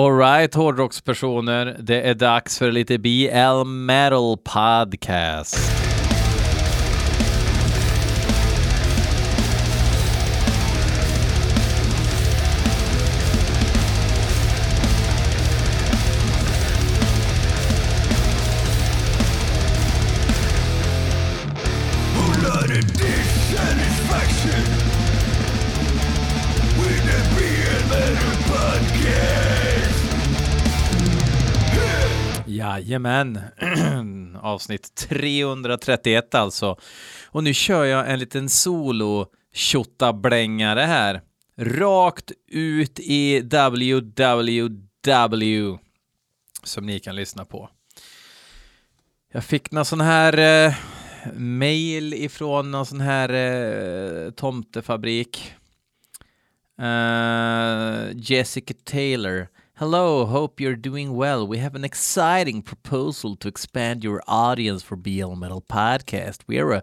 Alright hårdrockspersoner, det är dags för lite BL Metal Podcast. Jajamän, avsnitt 331 alltså. Och nu kör jag en liten solo blängare här. Rakt ut i www som ni kan lyssna på. Jag fick någon sån här eh, mail ifrån någon sån här eh, tomtefabrik. Uh, Jessica Taylor Hello, hope you're doing well. We have an exciting proposal to expand your audience for BL Metal Podcast. We are a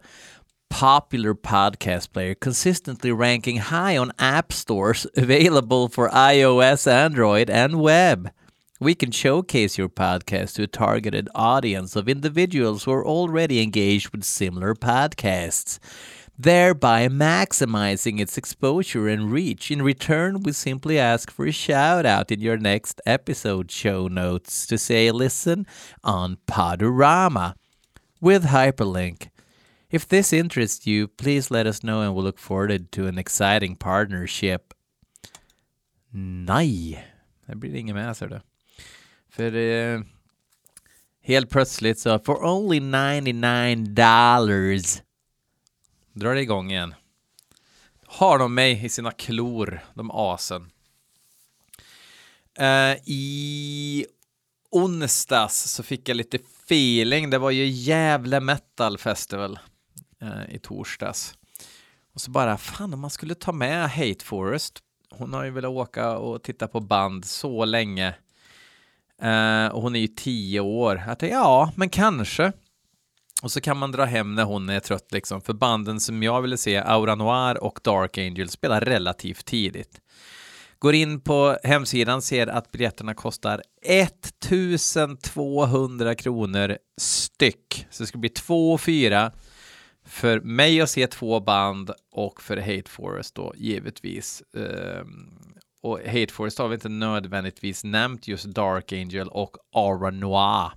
popular podcast player, consistently ranking high on app stores available for iOS, Android, and web. We can showcase your podcast to a targeted audience of individuals who are already engaged with similar podcasts thereby maximizing its exposure and reach. In return, we simply ask for a shout out in your next episode show notes to say listen on Podorama with hyperlink. If this interests you, please let us know and we'll look forward to an exciting partnership. Nej, det blir inget med du. För eh, helt plötsligt så, for only 99 dollars drar det igång igen. Har de mig i sina klor, de asen. Uh, I onsdags så fick jag lite feeling. Det var ju Gävle Metal Festival uh, i torsdags. Och så bara, fan om man skulle ta med Hate Forest. Hon har ju velat åka och titta på band så länge. Uh, och hon är ju tio år. Jag tänkte, ja, men kanske. Och så kan man dra hem när hon är trött liksom, för banden som jag ville se, Aura Noir och Dark Angel, spelar relativt tidigt. Går in på hemsidan, ser att biljetterna kostar 1200 kronor styck. Så det ska bli två och fyra för mig att se två band och för Hate Forest då givetvis. Ehm, och Hate Forest har vi inte nödvändigtvis nämnt just Dark Angel och Aura Noir.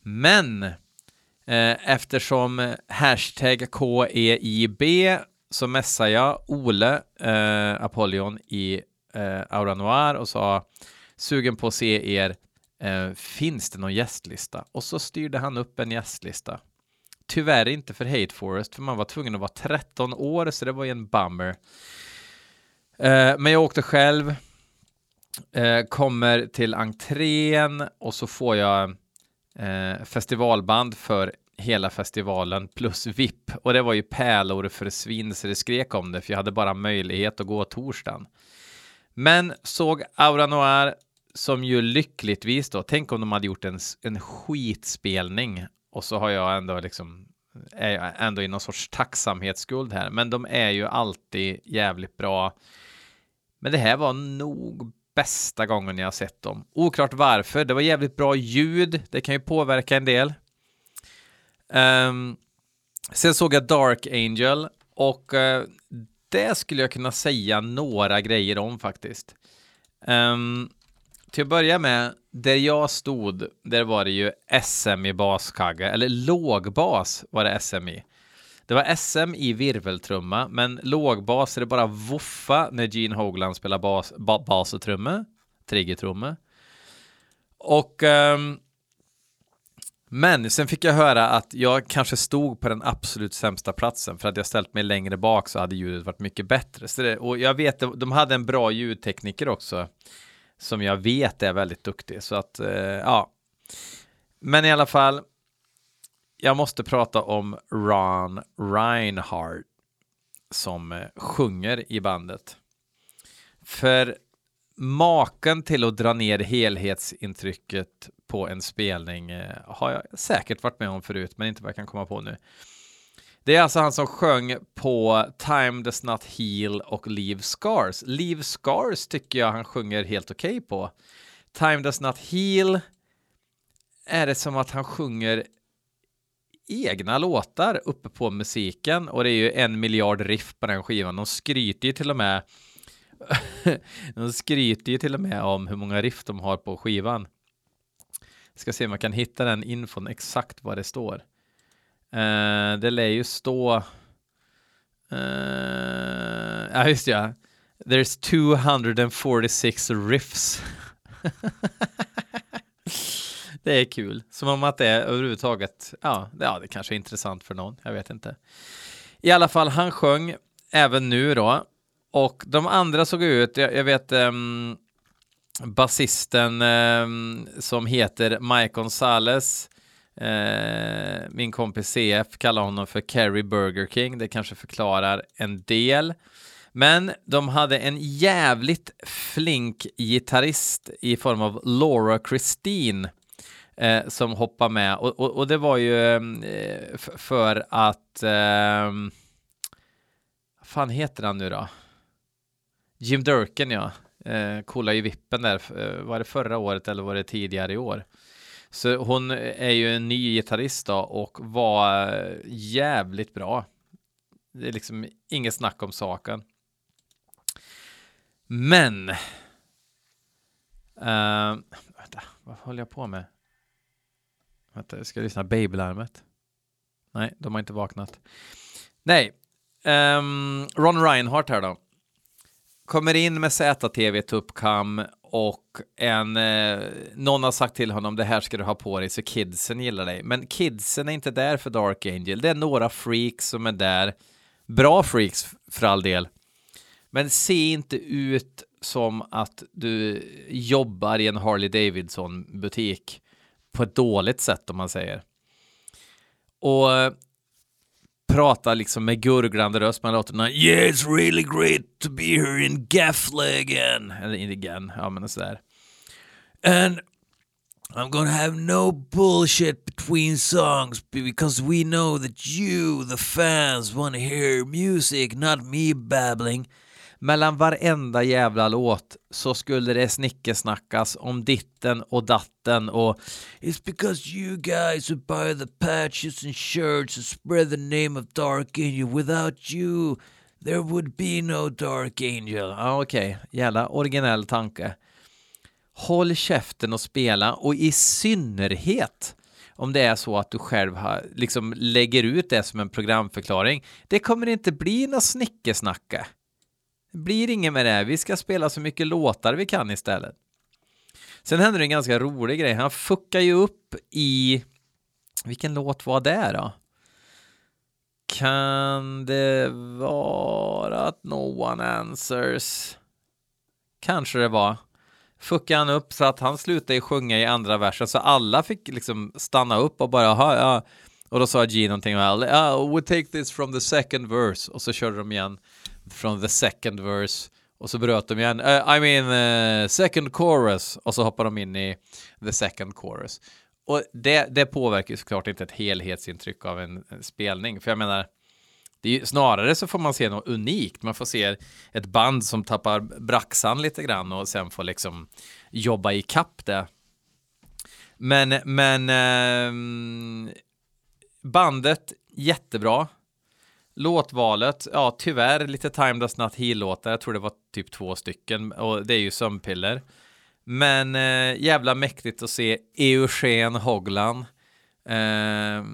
Men Eh, eftersom hashtag KEIB så messade jag Ole eh, Apollon i eh, Aura Noir och sa sugen på att se er. Eh, finns det någon gästlista? Och så styrde han upp en gästlista. Tyvärr inte för Hate Forest, för man var tvungen att vara 13 år, så det var ju en bummer. Eh, men jag åkte själv, eh, kommer till entrén och så får jag eh, festivalband för hela festivalen plus VIP och det var ju pärlor för svin så det skrek om det för jag hade bara möjlighet att gå torsdagen. Men såg Aura Noir som ju lyckligtvis då, tänk om de hade gjort en, en skitspelning och så har jag ändå liksom är jag ändå i någon sorts tacksamhetsskuld här, men de är ju alltid jävligt bra. Men det här var nog bästa gången jag har sett dem. Oklart varför. Det var jävligt bra ljud. Det kan ju påverka en del. Um, sen såg jag Dark Angel och uh, det skulle jag kunna säga några grejer om faktiskt. Um, till att börja med, där jag stod, där var det ju SM i baskagge, eller lågbas var det SM i. Det var SM i virveltrumma, men lågbas är det bara voffa när Gene Hogland spelar bas, ba, bas och trumme, triggertrumme. Och um, men sen fick jag höra att jag kanske stod på den absolut sämsta platsen för att jag ställt mig längre bak så hade ljudet varit mycket bättre. Så det, och jag vet, de hade en bra ljudtekniker också som jag vet är väldigt duktig. Så att, eh, ja. Men i alla fall, jag måste prata om Ron Reinhardt som eh, sjunger i bandet. För maken till att dra ner helhetsintrycket på en spelning eh, har jag säkert varit med om förut, men inte vad jag kan komma på nu. Det är alltså han som sjöng på Time Does Not Heal och Leave Scars. Leave Scars tycker jag han sjunger helt okej okay på. Time Does Not Heal är det som att han sjunger egna låtar uppe på musiken och det är ju en miljard riff på den skivan. De skryter ju till och med de skryter ju till och med om hur många riff de har på skivan. Ska se om jag kan hitta den infon exakt vad det står. Uh, det lär ju stå. Uh, ja, just ja. There's 246 riffs. det är kul. Som om att det är överhuvudtaget, ja, det, ja, det kanske är intressant för någon. Jag vet inte. I alla fall, han sjöng även nu då. Och de andra såg ut, jag, jag vet, um, basisten um, som heter Mike Gonzales. Uh, eh, min kompis CF kallar honom för Kerry Burger King. Det kanske förklarar en del. Men de hade en jävligt flink gitarrist i form av Laura Christine eh, som hoppar med och, och, och, det var ju eh, för att eh, vad fan heter han nu då? Jim Durkin ja, eh, kollade ju vippen där, eh, var det förra året eller var det tidigare i år? Så hon är ju en ny gitarrist då och var eh, jävligt bra. Det är liksom inget snack om saken. Men. Uh, vänta, vad håller jag på med? Vänta, eh, jag ska lyssna. Babylarmet. Nej, de har inte vaknat. Nej, um, Ron Reinhardt här då. Kommer in med ZTV Tuppkam och en, eh, någon har sagt till honom det här ska du ha på dig så kidsen gillar dig. Men kidsen är inte där för Dark Angel. Det är några freaks som är där. Bra freaks för all del. Men se inte ut som att du jobbar i en Harley Davidson butik på ett dåligt sätt om man säger. Och eh, prata liksom med gurglande röst. Man låter den Yeah it's really great to be here in Gaffle again. Eller in again, ja men sådär. And I'm gonna have no bullshit between songs because we know that you, the fans, wanna hear music, not me babbling mellan varenda jävla låt så skulle det snickesnackas om ditten och datten och It's because you guys who buy the patches and shirts and spread the name of Dark Angel without you there would be no Dark Angel. Ja, okej, okay. jävla originell tanke. Håll käften och spela och i synnerhet om det är så att du själv har, liksom lägger ut det som en programförklaring. Det kommer inte bli något snickesnacka. Blir inget med det. Vi ska spela så mycket låtar vi kan istället. Sen händer det en ganska rolig grej. Han fuckar ju upp i... Vilken låt var det då? Kan det vara att No One Answers? Kanske det var. Fuckade han upp så att han slutade sjunga i andra versen så alla fick liksom stanna upp och bara ja. Och då sa G någonting well, uh, oh, we take this from the second verse och så körde de igen från the second verse och så bröt de igen. Uh, I mean uh, second chorus och så hoppar de in i the second chorus. Och det, det påverkar ju såklart inte ett helhetsintryck av en, en spelning, för jag menar det är snarare så får man se något unikt. Man får se ett band som tappar braxan lite grann och sen får liksom jobba i kapp det. Men, men eh, bandet jättebra. Låtvalet, ja tyvärr lite Time Does Not Heal-låtar. Jag tror det var typ två stycken och det är ju sömnpiller. Men eh, jävla mäktigt att se Eugen Hoglan eh,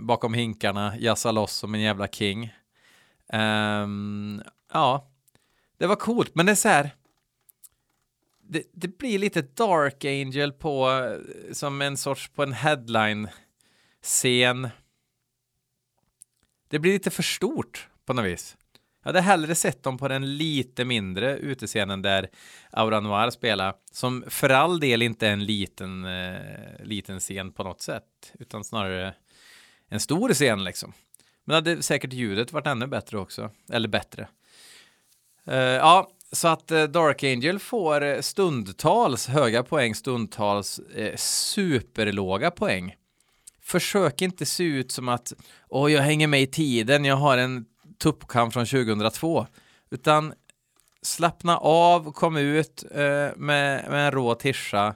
bakom hinkarna jassa loss som en jävla king. Eh, ja, det var coolt, men det är så här. Det, det, blir lite Dark Angel på eh, som en sorts på en headline scen det blir lite för stort på något vis. Jag hade hellre sett dem på den lite mindre utescenen där Aura Noir spelar, som för all del inte är en liten, eh, liten scen på något sätt, utan snarare en stor scen liksom. Men hade säkert ljudet varit ännu bättre också, eller bättre. Eh, ja, så att eh, Dark Angel får stundtals höga poäng, stundtals eh, superlåga poäng försök inte se ut som att åh, jag hänger med i tiden, jag har en tuppkam från 2002, utan slappna av, kom ut eh, med, med en rå tischa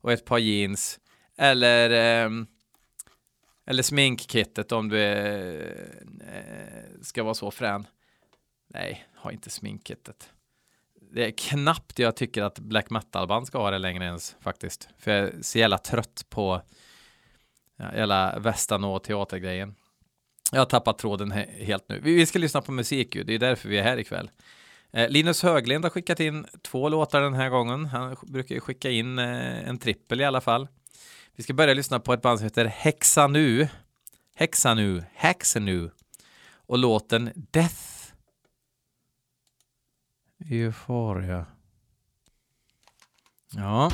och ett par jeans. Eller, eh, eller sminkkittet om du är, eh, ska vara så frän. Nej, ha inte sminkkittet. Det är knappt jag tycker att black metal-band ska ha det längre ens faktiskt. För jag är så jävla trött på hela västan och teatergrejen. Jag har tappat tråden he helt nu. Vi, vi ska lyssna på musik ju, det är därför vi är här ikväll. Eh, Linus Höglind har skickat in två låtar den här gången. Han brukar ju skicka in eh, en trippel i alla fall. Vi ska börja lyssna på ett band som heter Hexanu. Hexanu, Hexanu. Och låten Death. Euphoria. Ja.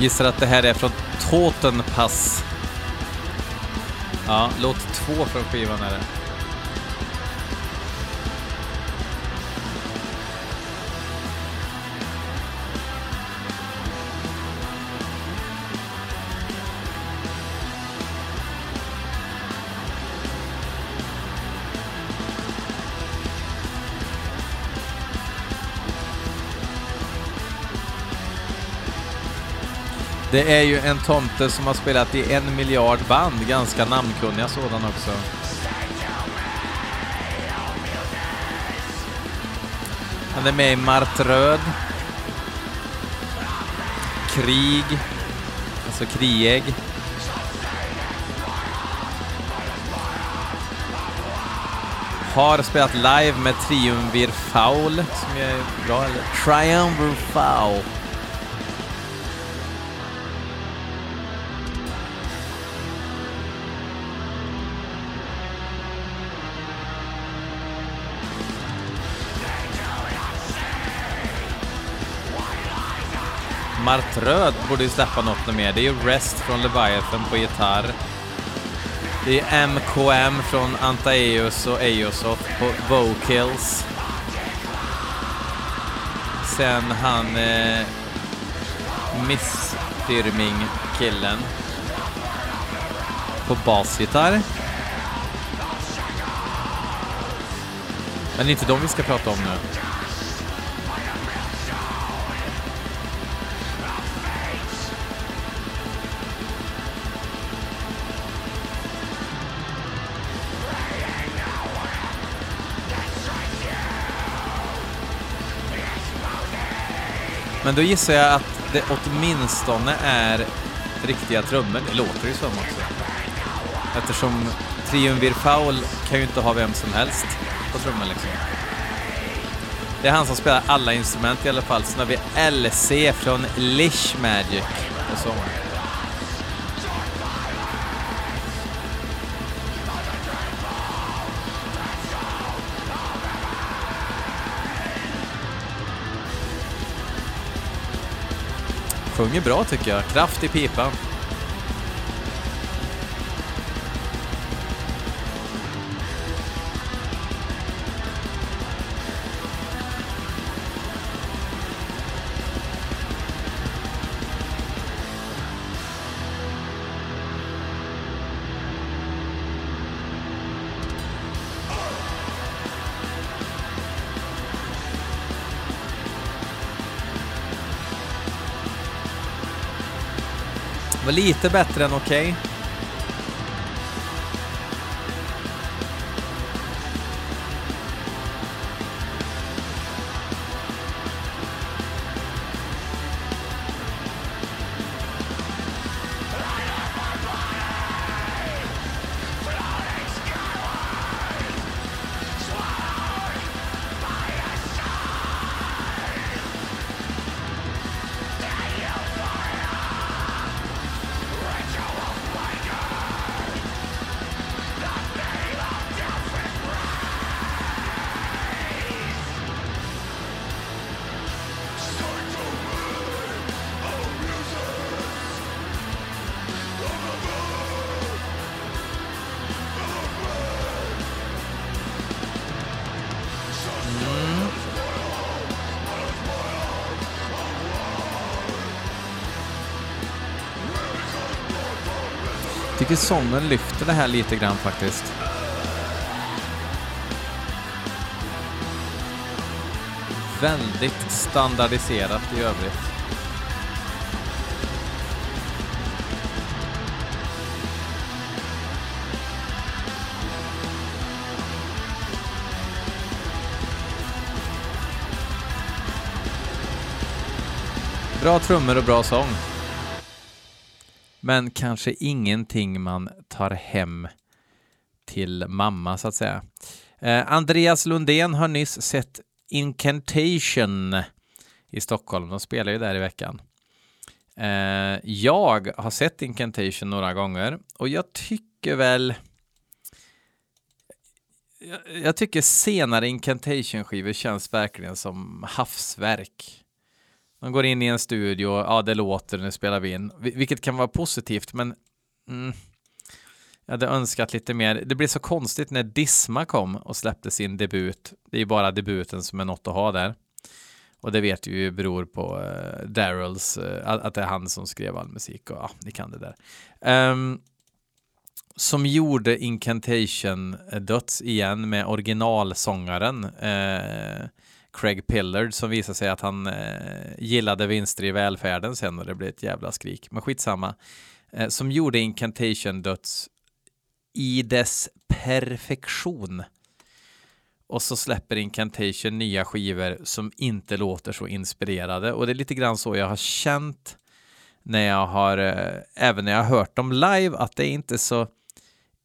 Gissar att det här är från Totenpass. Ja, låt två från skivan är det. Det är ju en tomte som har spelat i en miljard band, ganska namnkunniga sådana också. Han är med i Martröd. Krig. Alltså Krieg. Har spelat live med Triumvir Foul, som är bra, eller Triumvir Foul. Martröd borde ju släppa något mer. Det är ju Rest från Leviathan på gitarr. Det är MKM från Antaeus och Eosoth på vocals. Sen han eh, Missfirming-killen på basgitarr. Men det är inte de vi ska prata om nu. Men då gissar jag att det åtminstone är riktiga trummor. Det låter ju som också. Eftersom Triumvir Foul kan ju inte ha vem som helst på trummor liksom. Det är han som spelar alla instrument i alla fall. Sen har vi LC från Lish Magic och så. Sjunger bra tycker jag. Kraft i pipan. Lite bättre än okej. Okay. Tycker sången lyfter det här lite grann faktiskt. Väldigt standardiserat i övrigt. Bra trummor och bra sång. Men kanske ingenting man tar hem till mamma, så att säga. Eh, Andreas Lundén har nyss sett Incantation i Stockholm. De spelar ju där i veckan. Eh, jag har sett Incantation några gånger och jag tycker väl jag tycker senare Incantation-skivor känns verkligen som havsverk. Man går in i en studio, ja det låter, nu spelar vi in, vilket kan vara positivt, men mm, jag hade önskat lite mer. Det blev så konstigt när Disma kom och släppte sin debut. Det är ju bara debuten som är något att ha där. Och det vet ju beror på uh, Daryls, uh, att det är han som skrev all musik och ja, ni kan det där. Um, som gjorde Incantation eh, Döds igen med originalsångaren. Uh, Craig Pillard som visade sig att han eh, gillade vinster i välfärden sen och det blev ett jävla skrik. Men skitsamma. Eh, som gjorde Incantation Döds i dess perfektion. Och så släpper Incantation nya skivor som inte låter så inspirerade. Och det är lite grann så jag har känt när jag har, eh, även när jag har hört dem live, att det är inte så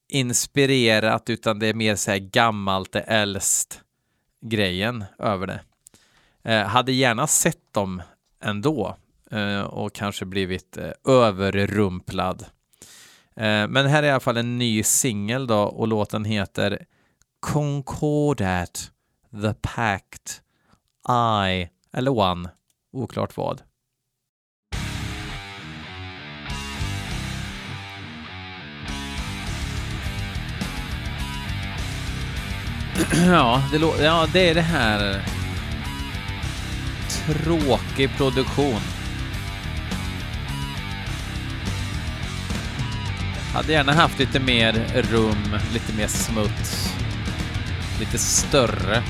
inspirerat utan det är mer så här gammalt, det äldst grejen över det. Eh, hade gärna sett dem ändå eh, och kanske blivit eh, överrumplad. Eh, men här är i alla fall en ny singel då och låten heter Concordat, The Pact, I eller One, oklart vad. ja, det, ja, det är det här. Tråkig produktion. Hade gärna haft lite mer rum, lite mer smuts, lite större.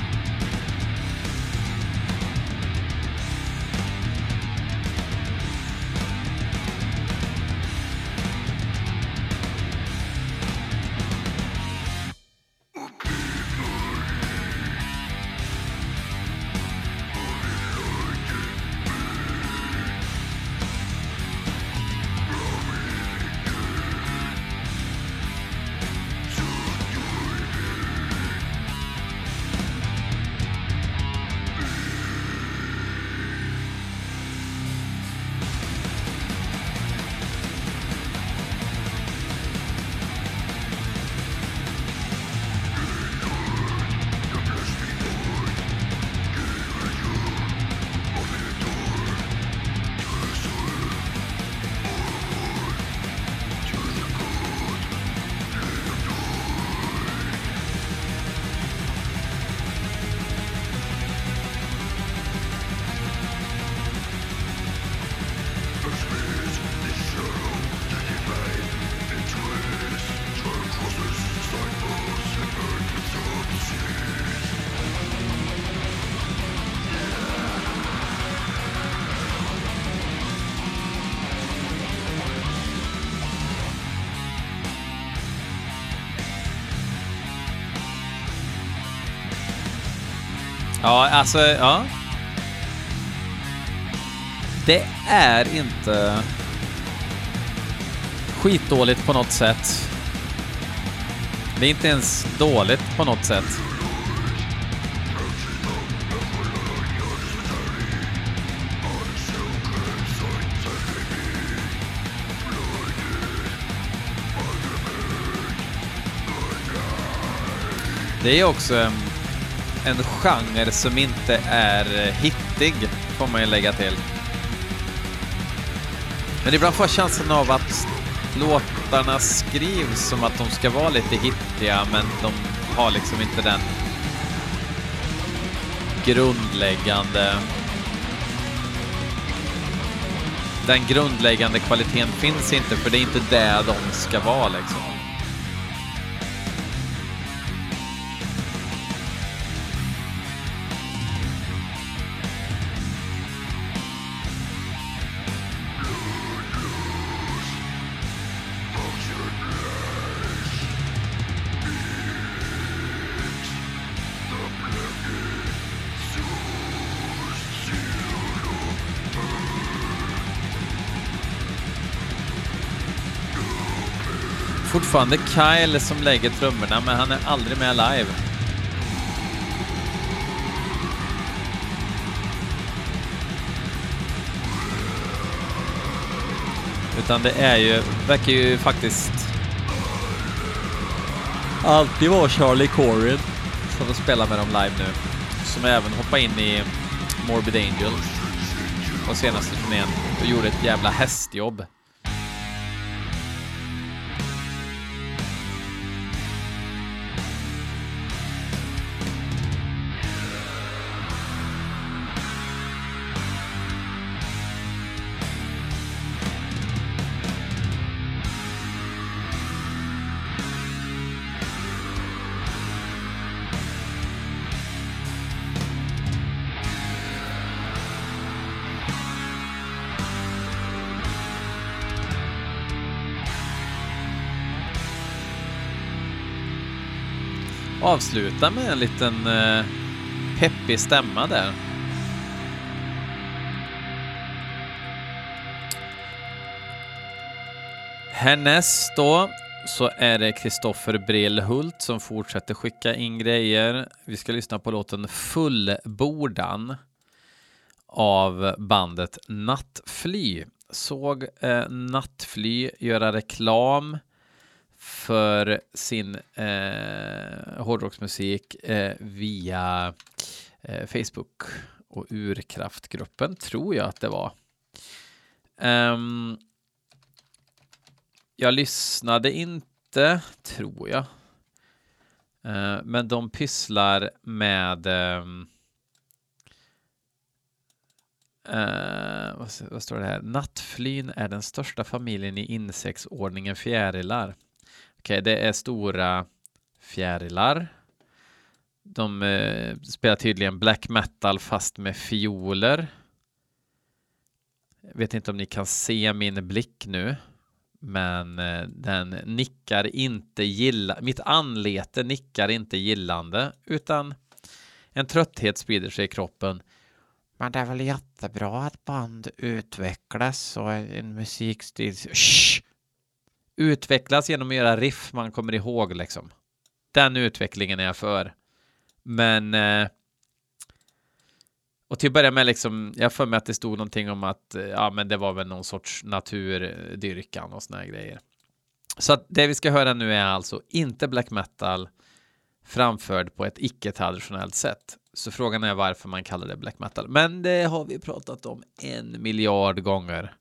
Ja, alltså, ja. Det är inte skitdåligt på något sätt. Det är inte ens dåligt på något sätt. Det är också en genre som inte är hittig, får man ju lägga till. Men ibland får jag känslan av att låtarna skrivs som att de ska vara lite hittiga, men de har liksom inte den grundläggande den grundläggande kvaliteten finns inte, för det är inte det de ska vara liksom. Fortfarande Kyle som lägger trummorna, men han är aldrig med live. Utan det är ju, verkar ju faktiskt alltid vara Charlie Corin som får spela med dem live nu. Som även hoppade in i Morbid Angel på senaste turnén och gjorde ett jävla hästjobb. Avsluta med en liten eh, peppig stämma där. Härnäst då så är det Kristoffer Brillhult som fortsätter skicka in grejer. Vi ska lyssna på låten Fullbordan av bandet Nattfly. Såg eh, Nattfly göra reklam för sin eh, hårdrocksmusik eh, via eh, Facebook och Urkraftgruppen, tror jag att det var. Um, jag lyssnade inte, tror jag. Uh, men de pysslar med um, uh, vad, vad, står det här? Nattflyn är den största familjen i insektsordningen fjärilar. Okej, det är stora fjärilar. De eh, spelar tydligen black metal fast med fioler. Jag vet inte om ni kan se min blick nu, men eh, den nickar inte gilla. Mitt anlete nickar inte gillande, utan en trötthet sprider sig i kroppen. Men det är väl jättebra att band utvecklas och en musikstil. Shh! Utvecklas genom att göra riff man kommer ihåg liksom. Den utvecklingen är jag för. Men eh, och till att börja med, liksom, jag för mig att det stod någonting om att eh, ja, men det var väl någon sorts naturdyrkan och såna här grejer. Så att det vi ska höra nu är alltså inte black metal framförd på ett icke-traditionellt sätt. Så frågan är varför man kallar det black metal. Men det har vi pratat om en miljard gånger.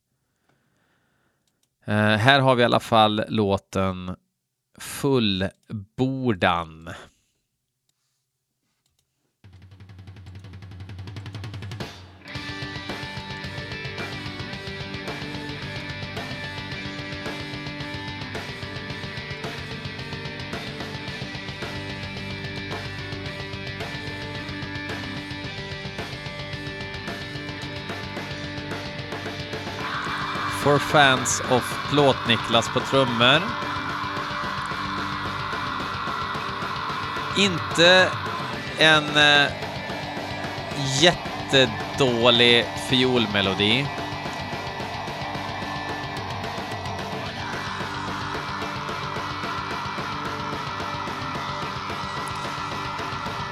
Uh, här har vi i alla fall låten Fullbordan. For fans of Plåt-Niklas på trummor. Inte en eh, jättedålig fiolmelodi.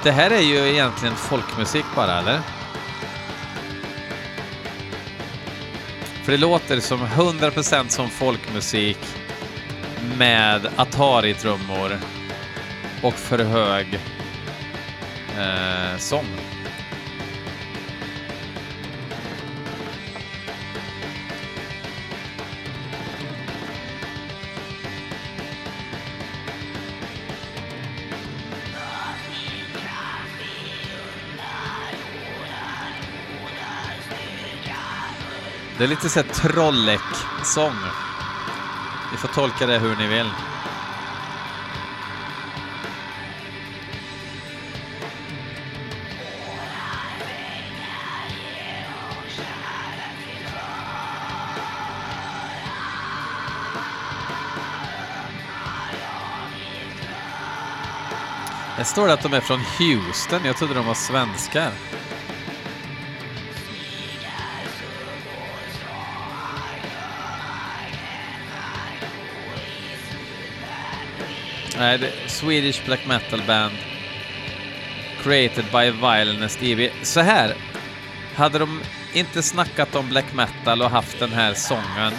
Det här är ju egentligen folkmusik bara, eller? För det låter som 100% som folkmusik med Atari-trummor och för hög eh, sång. Det är lite såhär Trollek-sång. Ni får tolka det hur ni vill. Det står det att de är från Houston. Jag trodde de var svenskar. Nej, det är Swedish Black Metal Band. Created by Violent DB. Så här. Hade de inte snackat om black metal och haft den här sången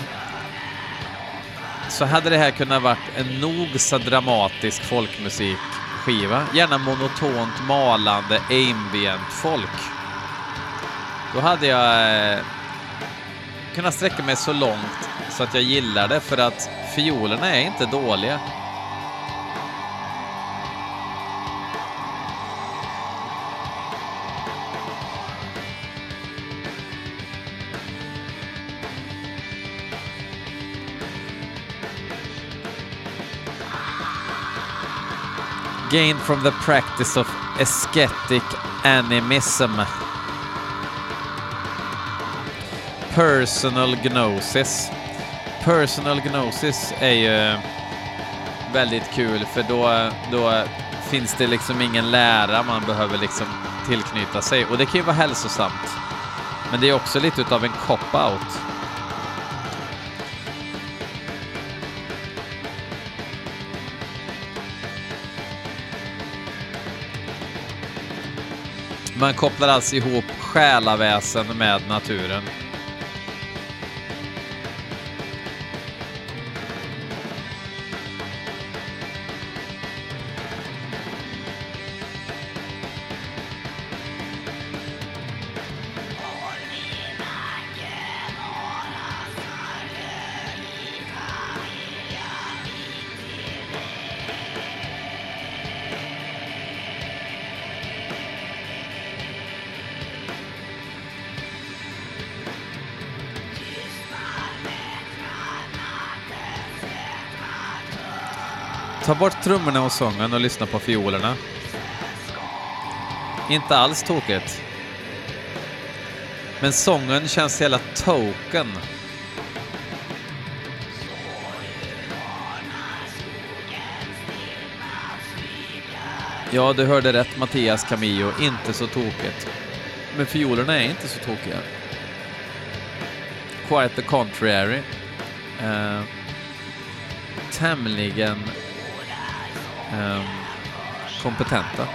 så hade det här kunnat varit en nog så dramatisk folkmusikskiva. Gärna monotont malande ambient folk. Då hade jag eh, kunnat sträcka mig så långt så att jag gillar det för att fiolerna är inte dåliga. Gained from the practice of ascetic animism. Personal gnosis. Personal gnosis är ju väldigt kul för då, då finns det liksom ingen lära man behöver liksom tillknyta sig och det kan ju vara hälsosamt. Men det är också lite utav en cop-out. Man kopplar alltså ihop själaväsen med naturen. Ta bort trummorna och sången och lyssna på fiolerna. Inte alls tokigt. Men sången känns hela token. Ja, du hörde rätt Mattias Camillo, inte så tokigt. Men fiolerna är inte så tokiga. Quite the contrary. Uh, tämligen eh, kompetenta.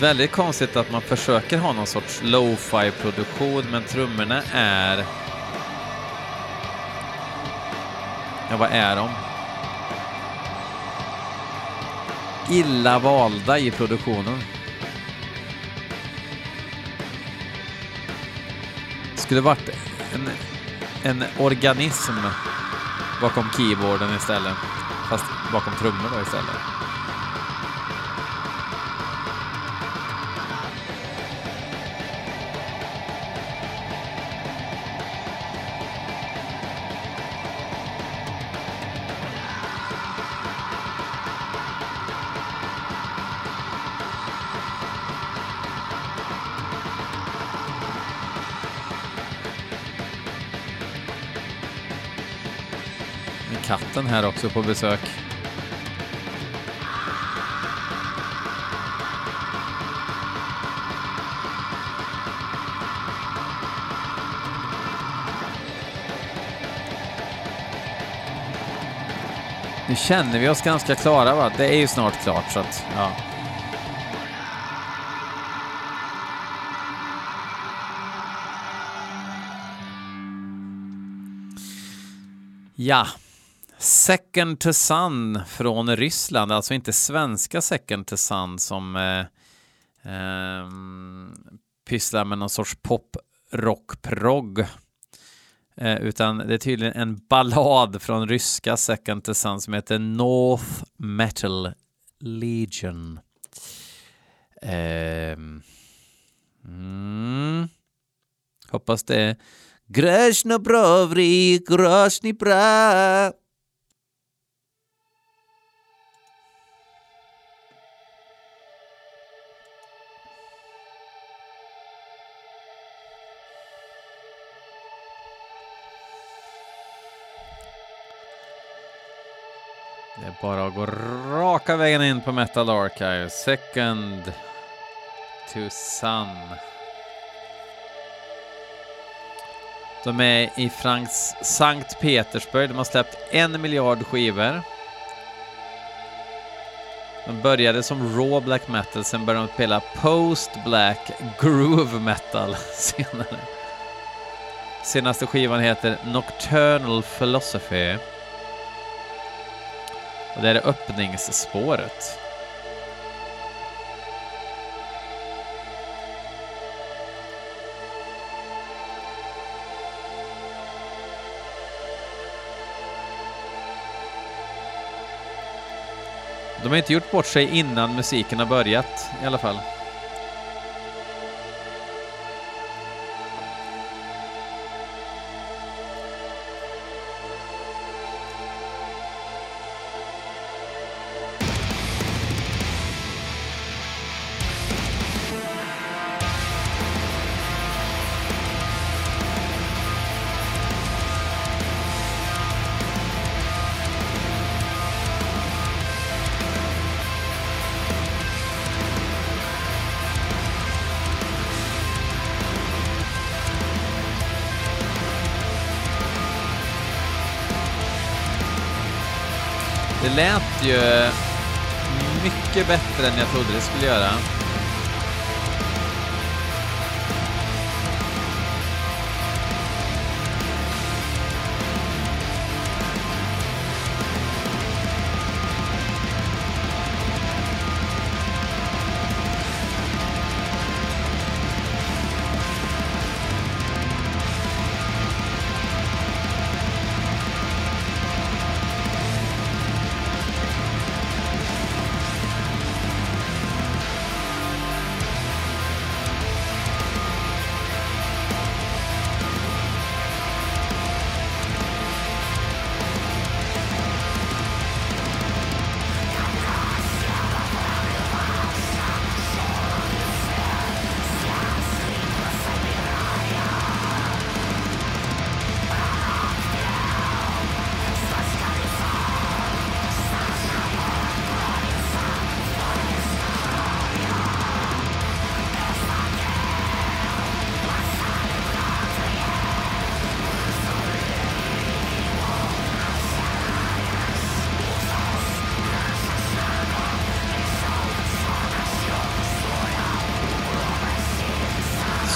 Väldigt konstigt att man försöker ha någon sorts lo-fi produktion men trummorna är... Ja, vad är de? Illa valda i produktionen. Skulle varit en, en organism bakom keyboarden istället. Fast bakom trummor då istället. Här också på besök. Nu känner vi oss ganska klara va? Det är ju snart klart så att, ja. Ja, Second to Sun från Ryssland, alltså inte svenska Second to Sun som eh, eh, pysslar med någon sorts pop rock prog eh, utan det är tydligen en ballad från ryska Second to Sun som heter North Metal Legion. Ehm, mm. Hoppas det är Grashna bravri, bra. Bara att gå raka vägen in på Metal Archive. Second to Sun. De är i Franks Sankt Petersburg. De har släppt en miljard skivor. De började som raw black metal, sen började de spela post black groove metal senare. Senaste skivan heter Nocturnal Philosophy. Och det är öppningsspåret. De har inte gjort bort sig innan musiken har börjat i alla fall. Lät ju mycket bättre än jag trodde det skulle göra.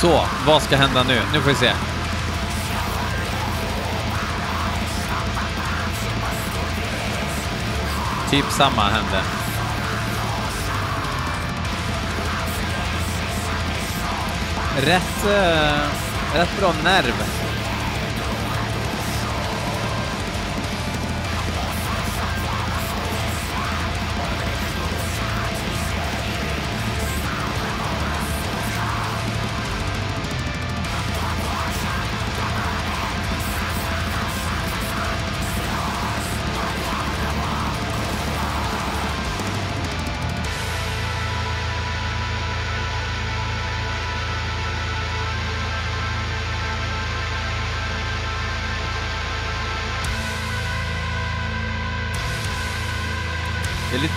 Så, vad ska hända nu? Nu får vi se. Typ samma hände. Rätt, eh, rätt bra nerv.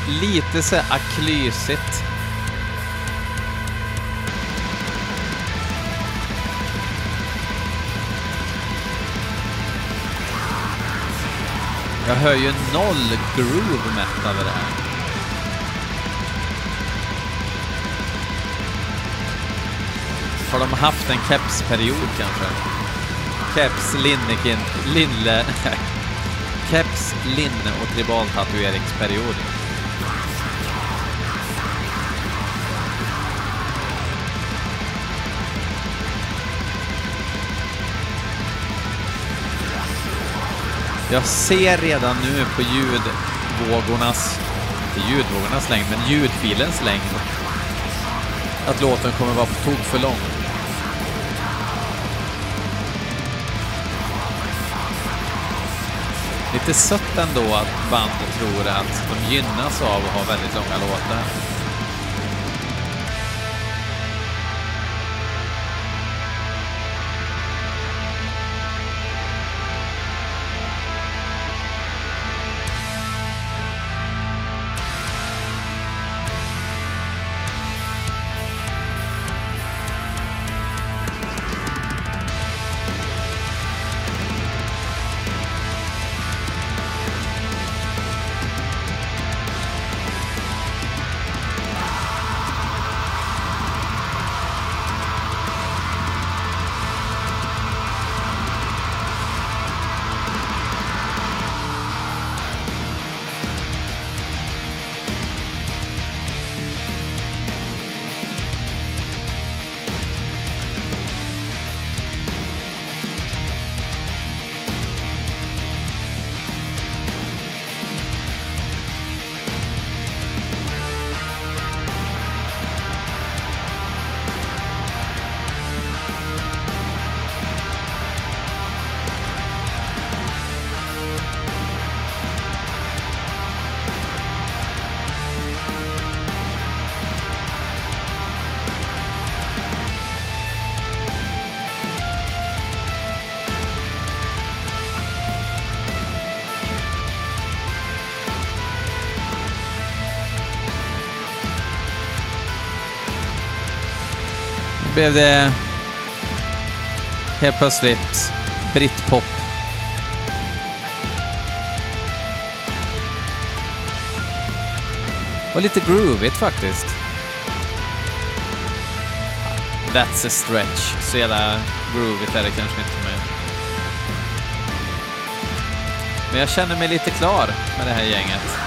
Lite, så här aklysigt. Jag hör ju noll groove metal i det här. Har de haft en kepsperiod kanske? Keps, linnekin, linne... Keps, linne och tribaltatueringsperiod. Jag ser redan nu på ljudvågornas inte ljudvågornas längd, men ljudfilens längd. Att låten kommer vara på tok för lång. Lite sött ändå att bandet tror att de gynnas av att ha väldigt långa låtar. Blev det helt plötsligt britpop. Och lite groovigt faktiskt. That's a stretch. Så jävla groovigt är det kanske inte med. Men jag känner mig lite klar med det här gänget.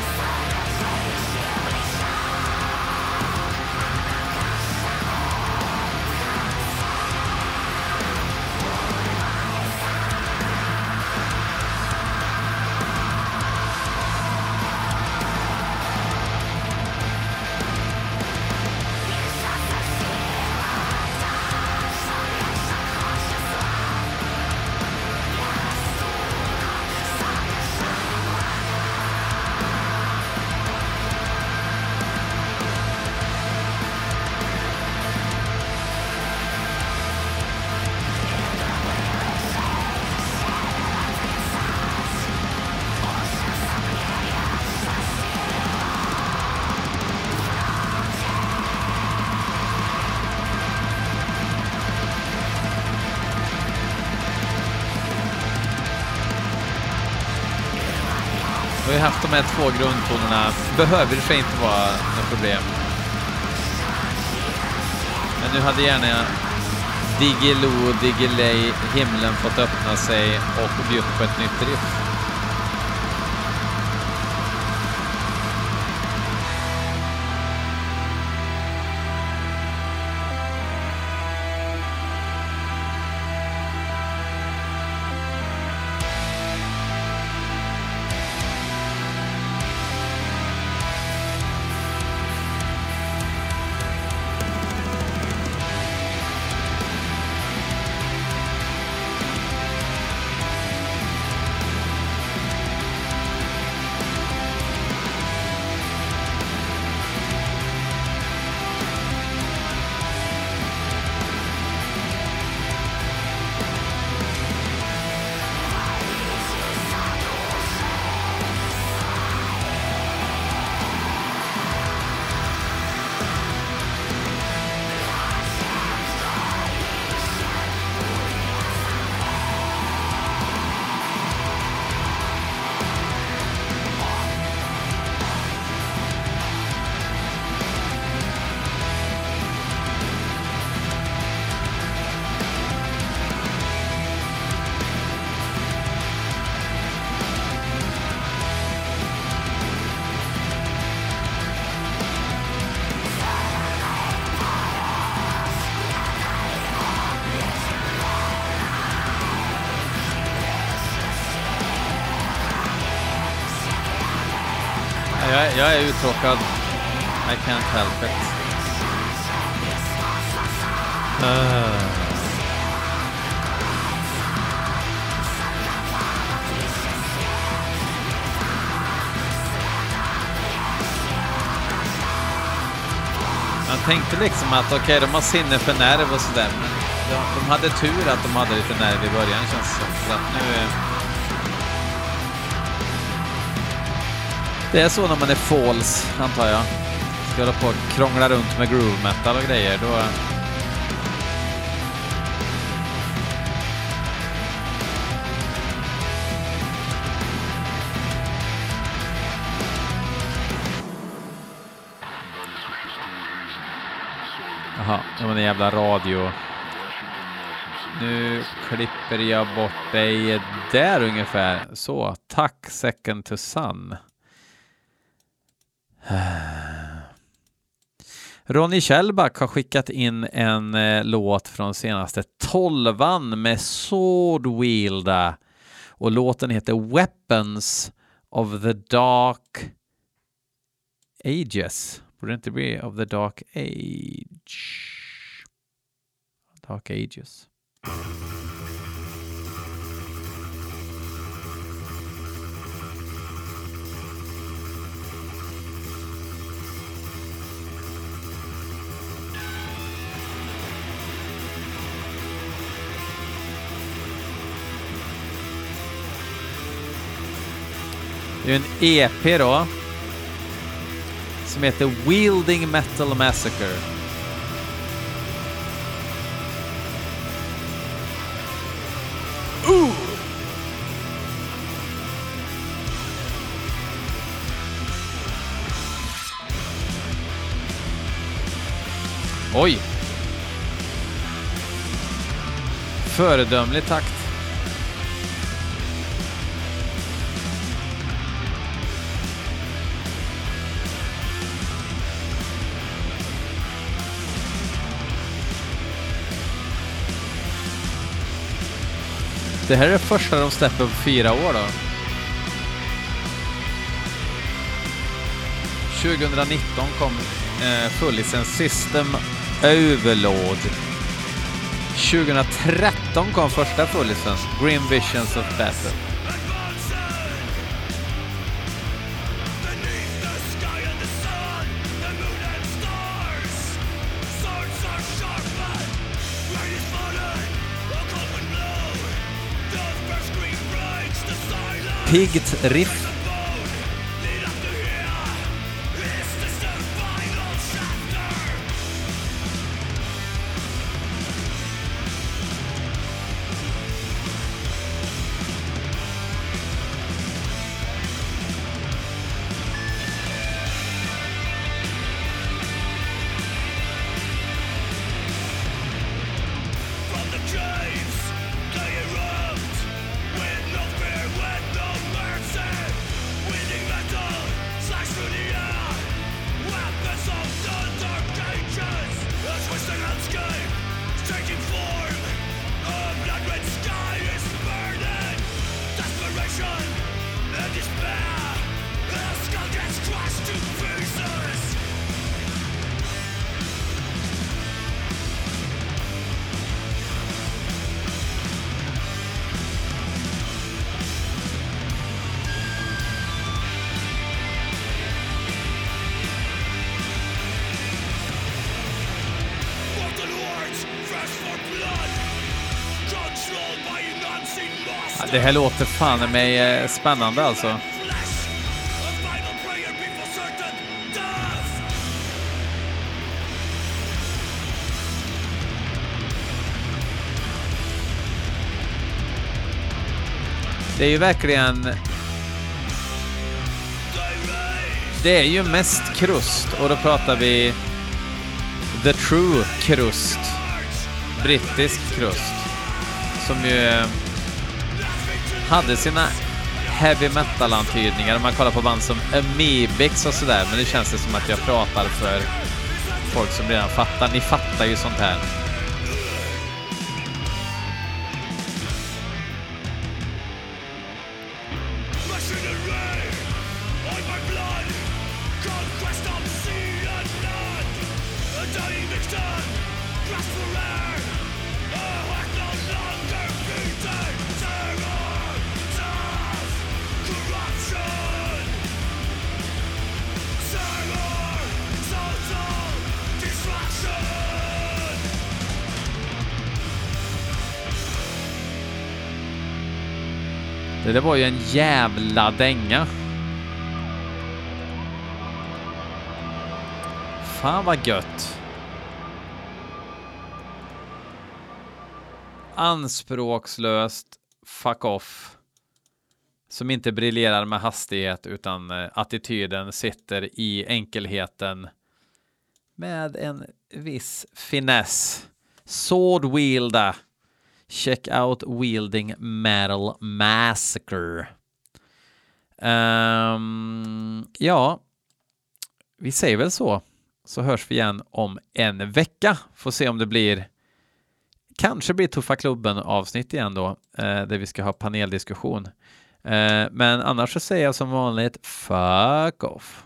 Haft de här två grundtonerna. Behöver det sig inte vara något problem. Men nu hade gärna Diggiloo, Diggiley, himlen fått öppna sig och bjudit på ett nytt riff. Jag, är uttråkad. I can't help it. Eh. Uh. Man tänkte liksom att okej, okay, de har sinne för nerv och sådär, men de, de, hade tur att de hade lite nerv i början känns det som. Så att nu... Det är så när man är falls, antar jag. Ska hålla på och krångla runt med groove metal och grejer, då... Jaha, det var en jävla radio. Nu klipper jag bort dig där ungefär. Så, tack second to sun. Eh. Ronny Kjellback har skickat in en eh, låt från senaste tolvan med Swordwielda och låten heter Weapons of the Dark Ages. Borde det inte bli of the Dark Age? Dark Ages. Det är en EP då. Som heter Wielding Metal Massacre. Ooh! Oj! Föredömlig takt. Det här är det första de släpper på fyra år då. 2019 kom eh, fullicens System Overload. 2013 kom första fullicens Grim Visions of Battle. P-Riff Ja, Det här låter fan mig eh, spännande alltså. Det är ju verkligen... Det är ju mest krust och då pratar vi the true krust. Brittisk krust. Som ju eh, hade sina heavy metal-antydningar om man kollar på band som Amebix och sådär, men det känns det som att jag pratar för folk som redan fattar. Ni fattar ju sånt här. Jävla dänga. Fan vad gött. Anspråkslöst fuck off. Som inte briljerar med hastighet utan eh, attityden sitter i enkelheten med en viss finess. Sword wielda. Check out wielding metal massacre. Um, ja, vi säger väl så. Så hörs vi igen om en vecka. Får se om det blir kanske blir Tuffa klubben avsnitt igen då, eh, där vi ska ha paneldiskussion. Eh, men annars så säger jag som vanligt, fuck off.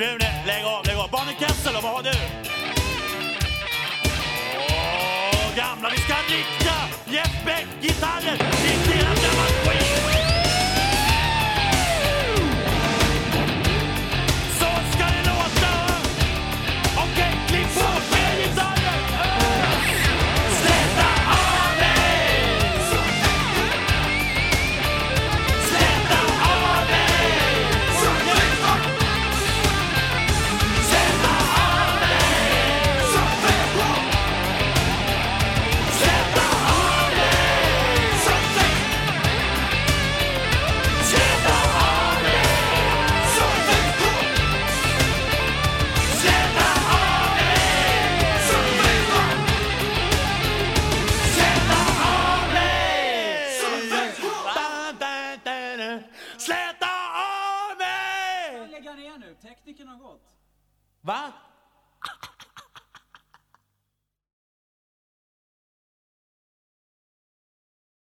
Rune, lägg av, lägg av. Barnen Kessel, vad har du? Åh, gamla, vi ska dricka! Jeff Beck, gitarren!